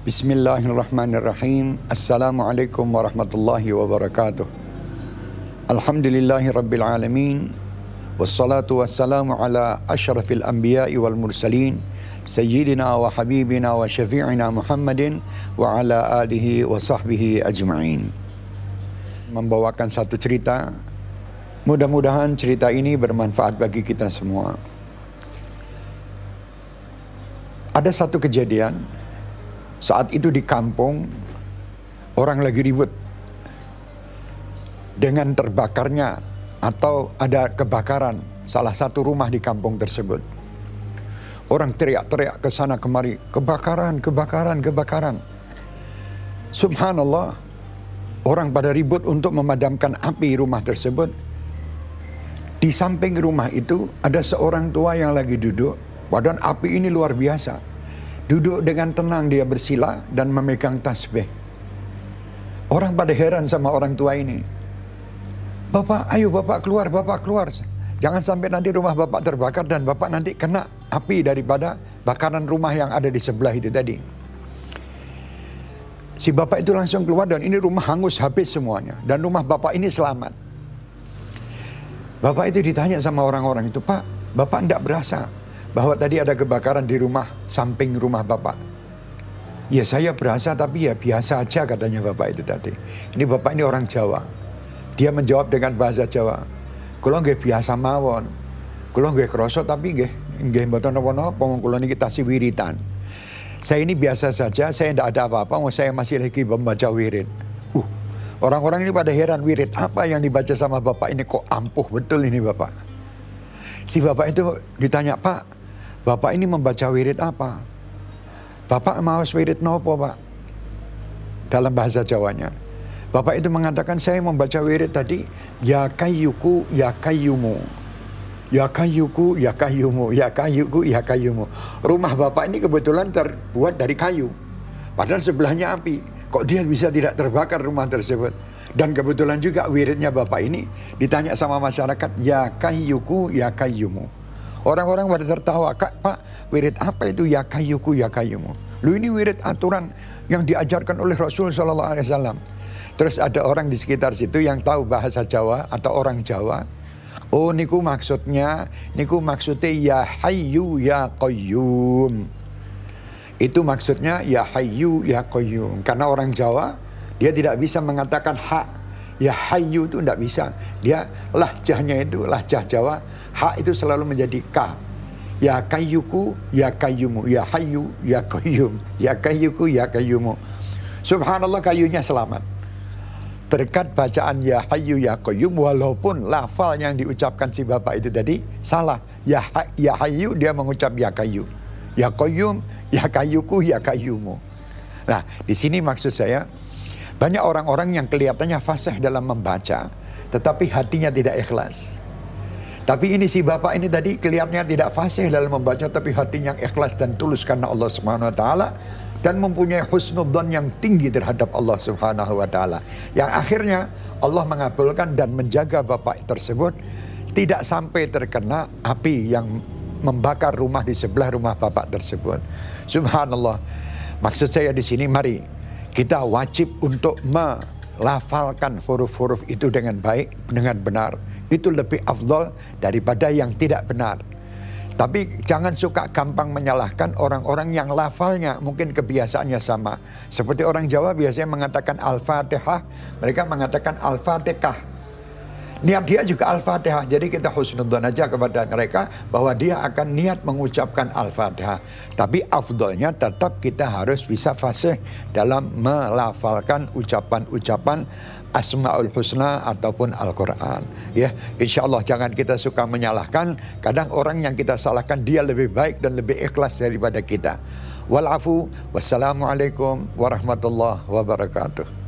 Bismillahirrahmanirrahim. Assalamualaikum warahmatullahi wabarakatuh. Alhamdulillahi rabbil alamin. Wassalatu wassalamu ala ashrafil anbiya'i wal mursalin. Sayyidina wa habibina wa syafi'ina Muhammadin wa ala alihi wa sahbihi ajma'in. Membawakan satu cerita. Mudah-mudahan cerita ini bermanfaat bagi kita semua. Ada satu kejadian saat itu di kampung orang lagi ribut dengan terbakarnya atau ada kebakaran salah satu rumah di kampung tersebut. Orang teriak-teriak ke sana kemari, kebakaran, kebakaran, kebakaran. Subhanallah, orang pada ribut untuk memadamkan api rumah tersebut. Di samping rumah itu ada seorang tua yang lagi duduk, badan api ini luar biasa. Duduk dengan tenang dia bersila dan memegang tasbih. Orang pada heran sama orang tua ini. Bapak, ayo bapak keluar, bapak keluar. Jangan sampai nanti rumah bapak terbakar dan bapak nanti kena api daripada bakaran rumah yang ada di sebelah itu tadi. Si bapak itu langsung keluar dan ini rumah hangus habis semuanya. Dan rumah bapak ini selamat. Bapak itu ditanya sama orang-orang itu, Pak, bapak tidak berasa bahwa tadi ada kebakaran di rumah samping rumah Bapak. Ya saya berasa tapi ya biasa aja katanya Bapak itu tadi. Ini Bapak ini orang Jawa. Dia menjawab dengan bahasa Jawa. Kalau nggak biasa mawon. Kalau nggak kerosot tapi nggak nggak mboten napa-napa kula niki tasih wiritan. Saya ini biasa saja, saya tidak ada apa-apa, saya masih lagi membaca wirid. Uh, orang-orang ini pada heran wirid apa yang dibaca sama Bapak ini kok ampuh betul ini Bapak. Si Bapak itu ditanya, Pak, Bapak ini membaca wirid apa? Bapak mau wirid nopo pak? Dalam bahasa Jawanya. Bapak itu mengatakan saya membaca wirid tadi ya kayuku ya kayumu. Ya kayuku ya kayumu, ya kayuku ya kayumu. Rumah Bapak ini kebetulan terbuat dari kayu. Padahal sebelahnya api. Kok dia bisa tidak terbakar rumah tersebut? Dan kebetulan juga wiridnya Bapak ini ditanya sama masyarakat, ya kayuku ya kayumu. Orang-orang pada tertawa, Kak, Pak, wirid apa itu ya kayuku ya kayumu? Lu ini wirid aturan yang diajarkan oleh Rasul Shallallahu Alaihi Wasallam. Terus ada orang di sekitar situ yang tahu bahasa Jawa atau orang Jawa. Oh, niku maksudnya, niku maksudnya ya hayu ya qayyum. Itu maksudnya ya hayu ya qayyum. Karena orang Jawa dia tidak bisa mengatakan hak ya hayu itu tidak bisa. Dia lahjahnya itu lahjah Jawa Hak itu selalu menjadi K. Ya kayuku, ya kayumu, ya hayu, ya kayyum, ya kayuku, ya kayumu. Subhanallah kayunya selamat. Berkat bacaan ya hayu, ya kayyum, walaupun lafal yang diucapkan si bapak itu tadi salah. Ya, ya hayu dia mengucap ya kayu. Ya kayyum, ya kayuku, ya kayumu. Nah, di sini maksud saya, banyak orang-orang yang kelihatannya fasih dalam membaca, tetapi hatinya tidak ikhlas. Tapi ini si bapak ini tadi kelihatannya tidak fasih dalam membaca tapi hatinya ikhlas dan tulus karena Allah Subhanahu wa taala dan mempunyai husnudzon yang tinggi terhadap Allah Subhanahu wa taala. Yang akhirnya Allah mengabulkan dan menjaga bapak tersebut tidak sampai terkena api yang membakar rumah di sebelah rumah bapak tersebut. Subhanallah. Maksud saya di sini mari kita wajib untuk melafalkan huruf-huruf itu dengan baik, dengan benar itu lebih afdol daripada yang tidak benar. Tapi jangan suka gampang menyalahkan orang-orang yang lafalnya mungkin kebiasaannya sama. Seperti orang Jawa biasanya mengatakan Al-Fatihah, mereka mengatakan Al-Fatihah. Niat dia juga Al-Fatihah. Jadi kita husnudzon aja kepada mereka bahwa dia akan niat mengucapkan Al-Fatihah. Tapi afdolnya tetap kita harus bisa fasih dalam melafalkan ucapan-ucapan Asmaul Husna ataupun Al-Quran. Ya, insya Allah jangan kita suka menyalahkan. Kadang orang yang kita salahkan dia lebih baik dan lebih ikhlas daripada kita. Walafu wassalamualaikum warahmatullahi wabarakatuh.